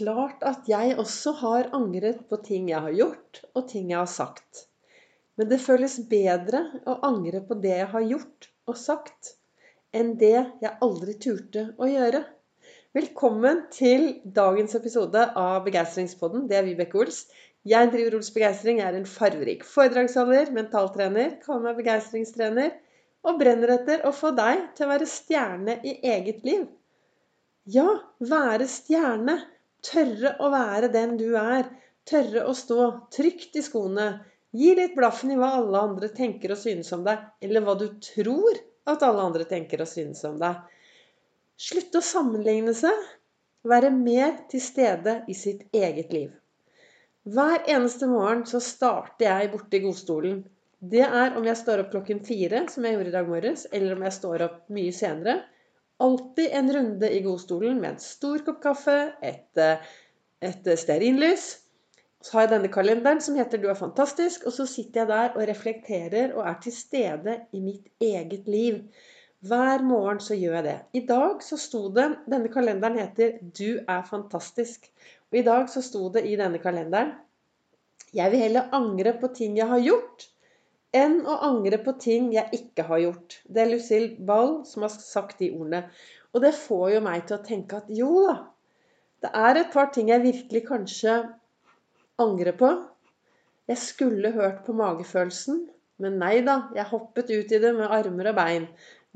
klart at jeg også har angret på ting jeg har gjort, og ting jeg har sagt. Men det føles bedre å angre på det jeg har gjort og sagt, enn det jeg aldri turte å gjøre. Velkommen til dagens episode av Begeistringspodden. Det er Vibeke Ols. Jeg driver Ols Begeistring. Jeg er en farverik foredragsholder, mentaltrener, kaller meg begeistringstrener og brenner etter å få deg til å være stjerne i eget liv. Ja, være stjerne. Tørre å være den du er. Tørre å stå trygt i skoene. Gi litt blaffen i hva alle andre tenker og synes om deg, eller hva du tror at alle andre tenker og synes om deg. Slutte å sammenligne seg. Være mer til stede i sitt eget liv. Hver eneste morgen så starter jeg borte i godstolen. Det er om jeg står opp klokken fire, som jeg gjorde i dag morges, eller om jeg står opp mye senere alltid en runde i godstolen med en stor kopp kaffe, et, eh, et stearinlys. Så har jeg denne kalenderen som heter 'Du er fantastisk', og så sitter jeg der og reflekterer og er til stede i mitt eget liv. Hver morgen så gjør jeg det. I dag så sto det Denne kalenderen heter 'Du er fantastisk'. Og i dag så sto det i denne kalenderen 'Jeg vil heller angre på ting jeg har gjort' enn å angre på ting jeg ikke har gjort. Det er Lucille Ball som har sagt de ordene. Og det får jo meg til å tenke at jo da, det er et par ting jeg virkelig kanskje angrer på. Jeg skulle hørt på magefølelsen, men nei da, jeg hoppet ut i det med armer og bein.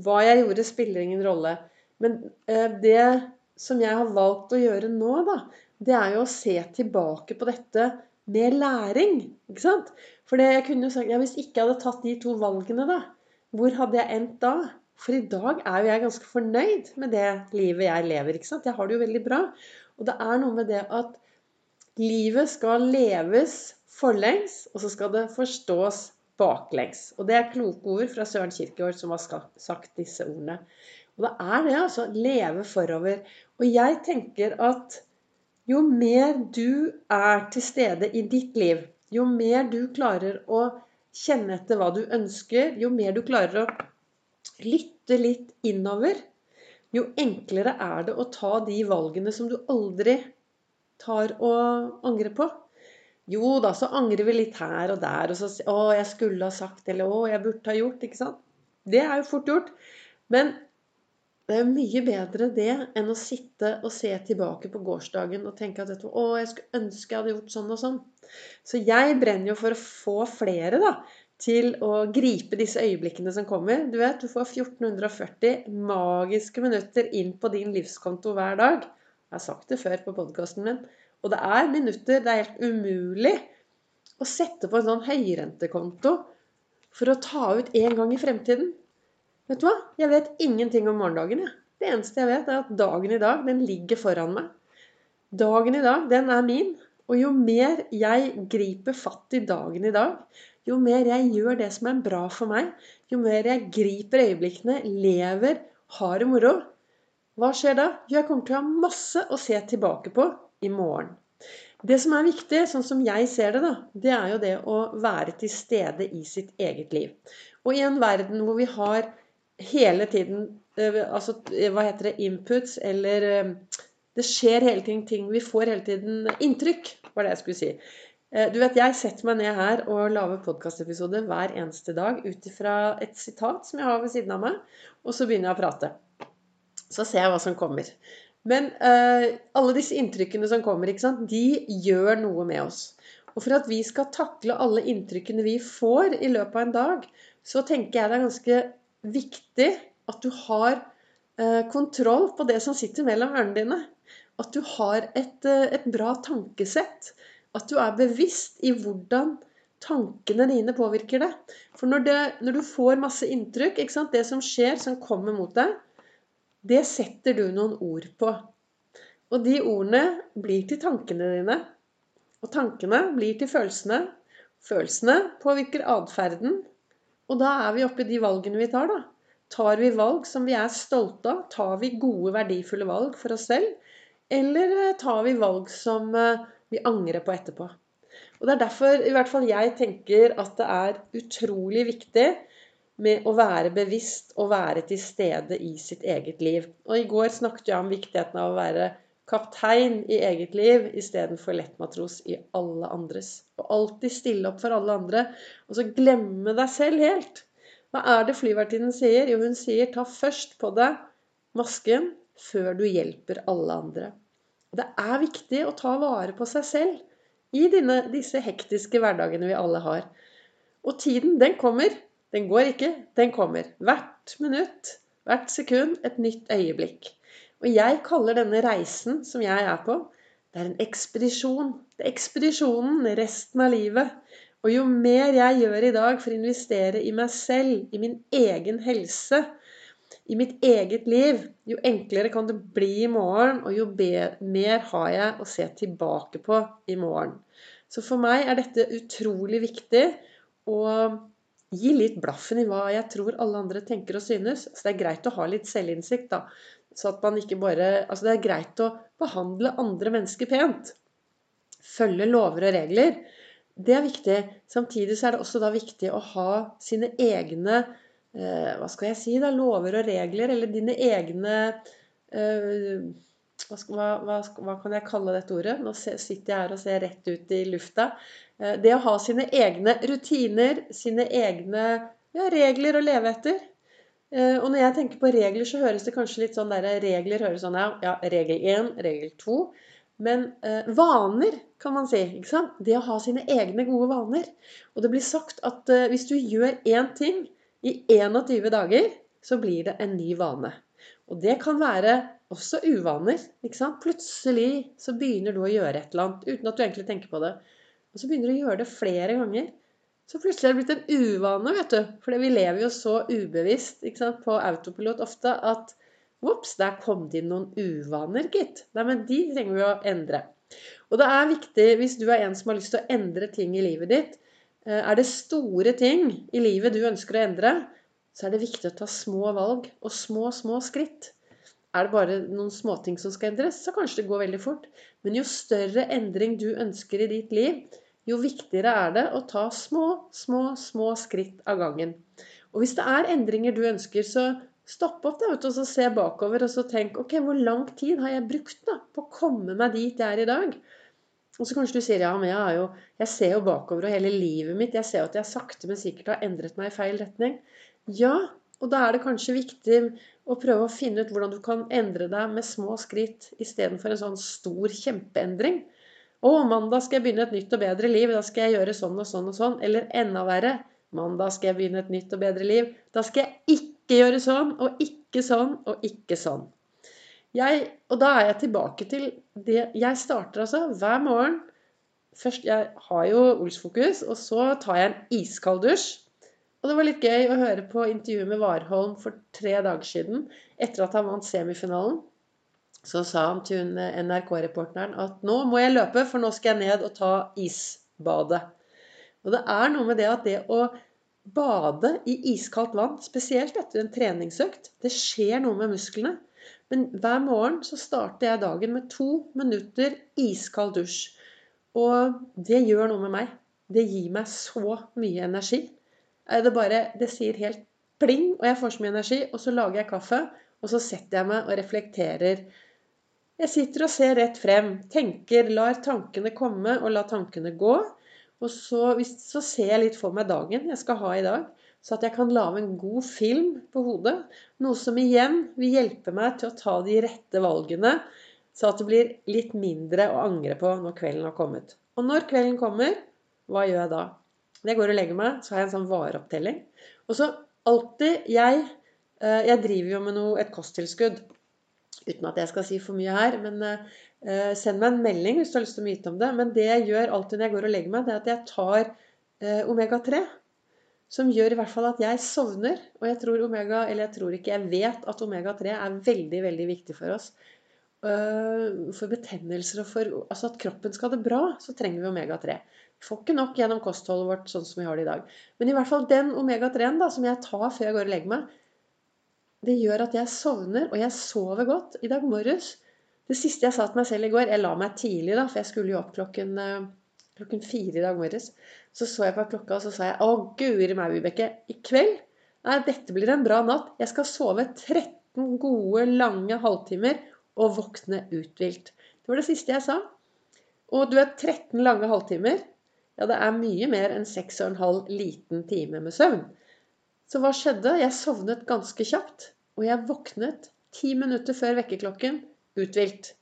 Hva jeg gjorde, spiller ingen rolle. Men eh, det som jeg har valgt å gjøre nå, da, det er jo å se tilbake på dette med læring. ikke sant? For jeg kunne jo sagt ja, hvis ikke hadde tatt de to valgene, da, hvor hadde jeg endt da? For i dag er jo jeg ganske fornøyd med det livet jeg lever. ikke sant? Jeg har det jo veldig bra. Og det er noe med det at livet skal leves forlengs, og så skal det forstås baklengs. Og det er kloke ord fra Søren Kirkegaard som har sagt disse ordene. Og det er det, altså. Leve forover. Og jeg tenker at jo mer du er til stede i ditt liv, jo mer du klarer å kjenne etter hva du ønsker, jo mer du klarer å lytte litt innover, jo enklere er det å ta de valgene som du aldri tar og angrer på. Jo da, så angrer vi litt her og der. Og så 'Å, jeg skulle ha sagt', eller 'Å, jeg burde ha gjort'. Ikke sant? Det er jo fort gjort. Men det er mye bedre det enn å sitte og se tilbake på gårsdagen og tenke at å, jeg skulle ønske jeg hadde gjort sånn og sånn. Så jeg brenner jo for å få flere da, til å gripe disse øyeblikkene som kommer. Du vet, du får 1440 magiske minutter inn på din livskonto hver dag. Jeg har sagt det før på podkasten min. Og det er minutter det er helt umulig å sette på en sånn høyrentekonto for å ta ut en gang i fremtiden. Vet du hva? Jeg vet ingenting om morgendagen. Jeg. Det eneste jeg vet, er at dagen i dag, den ligger foran meg. Dagen i dag, den er min. Og jo mer jeg griper fatt i dagen i dag, jo mer jeg gjør det som er bra for meg, jo mer jeg griper øyeblikkene, lever, har det moro, hva skjer da? Jo, jeg kommer til å ha masse å se tilbake på i morgen. Det som er viktig, sånn som jeg ser det, da, det er jo det å være til stede i sitt eget liv. Og i en verden hvor vi har hele tiden eh, Altså, eh, hva heter det? Inputs, eller eh, Det skjer hele tiden ting. Vi får hele tiden inntrykk, var det jeg skulle si. Du vet, Jeg setter meg ned her og lager podkastepisode hver eneste dag ut ifra et sitat som jeg har ved siden av meg, og så begynner jeg å prate. Så ser jeg hva som kommer. Men uh, alle disse inntrykkene som kommer, sant, de gjør noe med oss. Og for at vi skal takle alle inntrykkene vi får i løpet av en dag, så tenker jeg det er ganske viktig at du har eh, kontroll på det som sitter mellom ørene dine. At du har et, eh, et bra tankesett. At du er bevisst i hvordan tankene dine påvirker det. For når, det, når du får masse inntrykk, det som skjer, som kommer mot deg, det setter du noen ord på. Og de ordene blir til tankene dine. Og tankene blir til følelsene. Følelsene påvirker atferden. Og da er vi oppe i de valgene vi tar, da. Tar vi valg som vi er stolte av? Tar vi gode, verdifulle valg for oss selv? Eller eh, tar vi valg som eh, vi angrer på etterpå? Og Det er derfor i hvert fall jeg tenker at det er utrolig viktig med å være bevisst og være til stede i sitt eget liv. Og I går snakket jeg om viktigheten av å være kaptein i eget liv istedenfor lettmatros i alle andres. Og alltid stille opp for alle andre, og så glemme deg selv helt. Hva er det flyvertinnen sier? Jo, hun sier ta først på deg masken før du hjelper alle andre. Det er viktig å ta vare på seg selv i dine, disse hektiske hverdagene vi alle har. Og tiden, den kommer. Den går ikke, den kommer. Hvert minutt, hvert sekund, et nytt øyeblikk. Og jeg kaller denne reisen som jeg er på, det er en ekspedisjon. Det er ekspedisjonen resten av livet. Og jo mer jeg gjør i dag for å investere i meg selv, i min egen helse, i mitt eget liv, jo enklere kan det bli i morgen, og jo mer har jeg å se tilbake på i morgen. Så for meg er dette utrolig viktig å gi litt blaffen i hva jeg tror alle andre tenker og synes. Så det er greit å ha litt selvinnsikt, da. Så at man ikke bare Altså, det er greit å behandle andre mennesker pent. Følge lover og regler. Det er viktig. Samtidig så er det også da viktig å ha sine egne eh, Hva skal jeg si, da? Lover og regler, eller dine egne eh, hva, hva, hva, kan jeg kalle dette ordet? Nå sitter jeg her og ser rett ut i lufta. Eh, det å ha sine egne rutiner, sine egne ja, regler å leve etter. Eh, og når jeg tenker på regler, så høres det kanskje litt sånn der Regler høres sånn ja, ja, regel 1, regel 2. Men eh, vaner, kan man si. ikke sant? Det å ha sine egne gode vaner. Og det blir sagt at eh, hvis du gjør én ting i 21 dager, så blir det en ny vane. Og det kan være også uvaner. ikke sant? Plutselig så begynner du å gjøre et eller annet uten at du egentlig tenker på det. Og så begynner du å gjøre det flere ganger. Så plutselig er det blitt en uvane, vet du. For vi lever jo så ubevisst sant, på autopilot ofte at Ops, der kom det inn noen uvaner, gitt. Nei, men de trenger vi å endre. Og det er viktig, hvis du er en som har lyst til å endre ting i livet ditt eh, Er det store ting i livet du ønsker å endre, så er det viktig å ta små valg og små, små skritt. Er det bare noen småting som skal endres, så kanskje det går veldig fort. Men jo større endring du ønsker i ditt liv, jo viktigere er det å ta små, små, små skritt av gangen. Og hvis det er endringer du ønsker, så stopp opp da, og så se bakover og så tenk ok, hvor lang tid har jeg brukt da, på å komme meg dit jeg er i dag? Og så kanskje du sier ja, men jeg, jo, jeg ser jo bakover og hele livet mitt. Jeg ser jo at jeg sakte, men sikkert har endret meg i feil retning. Ja, og da er det kanskje viktig å prøve å finne ut hvordan du kan endre deg med små skritt istedenfor en sånn stor kjempeendring. 'Å, mandag skal jeg begynne et nytt og bedre liv. Da skal jeg gjøre sånn og sånn og sånn.' Eller enda verre 'Mandag skal jeg begynne et nytt og bedre liv. Da skal jeg ikke gjøre sånn og ikke sånn og ikke sånn.' Jeg, og da er jeg tilbake til det Jeg starter altså hver morgen Først, Jeg har jo Olsfokus, og så tar jeg en iskald dusj. Og det var litt gøy å høre på intervjuet med Warholm for tre dager siden, etter at han vant semifinalen så sa han til NRK-reporteren at nå må jeg løpe, for nå skal jeg ned og ta isbadet. Og det er noe med det at det å bade i iskaldt vann, spesielt etter en treningsøkt, det skjer noe med musklene. Men hver morgen så starter jeg dagen med to minutter iskald dusj. Og det gjør noe med meg. Det gir meg så mye energi. Det bare Det sier helt pling, og jeg får så mye energi. Og så lager jeg kaffe, og så setter jeg meg og reflekterer jeg sitter og ser rett frem, tenker, lar tankene komme og lar tankene gå. Og så, så, ser jeg litt for meg dagen jeg skal ha i dag, så at jeg kan lage en god film på hodet. Noe som igjen vil hjelpe meg til å ta de rette valgene, så at det blir litt mindre å angre på når kvelden har kommet. Og når kvelden kommer, hva gjør jeg da? Når jeg går og legger meg, så har jeg en sånn vareopptelling. Og så alltid jeg eh, Jeg driver jo med noe, et kosttilskudd. Uten at jeg skal si for mye her. Men uh, send meg en melding hvis du har lyst til å vite om det. Men det jeg gjør alltid når jeg går og legger meg, det er at jeg tar uh, omega-3. Som gjør i hvert fall at jeg sovner. Og jeg tror omega, eller jeg tror ikke, jeg vet at omega-3 er veldig, veldig viktig for oss. Uh, for betennelser og for Altså at kroppen skal ha det bra, så trenger vi omega-3. Vi får ikke nok gjennom kostholdet vårt sånn som vi har det i dag. Men i hvert fall den omega-3-en som jeg tar før jeg går og legger meg, det gjør at jeg sovner, og jeg sover godt. I dag morges Det siste jeg sa til meg selv i går Jeg la meg tidlig, da, for jeg skulle jo opp klokken, eh, klokken fire i dag morges. Så så jeg på klokka, og så sa jeg Å, guri meg, Vibeke. I kveld Nei, dette blir en bra natt. Jeg skal sove 13 gode, lange halvtimer. og våkne uthvilt. Det var det siste jeg sa. Og du er 13 lange halvtimer. Ja, det er mye mer enn 6,5 liten time med søvn. Så hva skjedde? Jeg sovnet ganske kjapt. Og jeg våknet ti minutter før vekkerklokken uthvilt.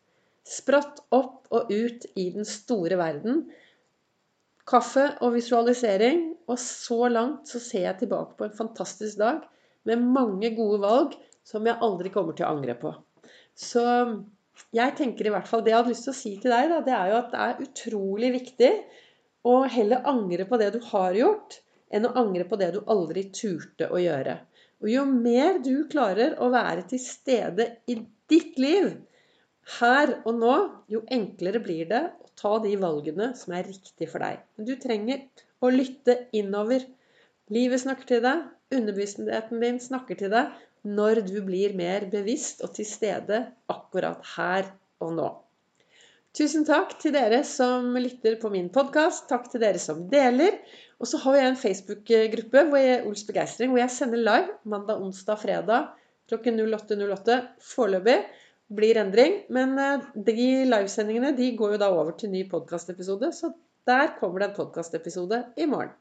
Spratt opp og ut i den store verden. Kaffe og visualisering. Og så langt så ser jeg tilbake på en fantastisk dag med mange gode valg som jeg aldri kommer til å angre på. Så jeg tenker i hvert fall Det jeg hadde lyst til å si til deg, da, det er jo at det er utrolig viktig å heller angre på det du har gjort, enn å angre på det du aldri turte å gjøre. Og jo mer du klarer å være til stede i ditt liv, her og nå, jo enklere blir det å ta de valgene som er riktige for deg. Men du trenger å lytte innover. Livet snakker til deg, underbevisstheten din snakker til deg, når du blir mer bevisst og til stede akkurat her og nå. Tusen takk til dere som lytter på min podkast. Takk til dere som deler. Og så har jeg en Facebook-gruppe Ols hvor jeg sender live mandag, onsdag, fredag klokken 08.08 08. foreløpig. Blir endring. Men eh, de livesendingene de går jo da over til ny podkastepisode, så der kommer det en podkastepisode i morgen.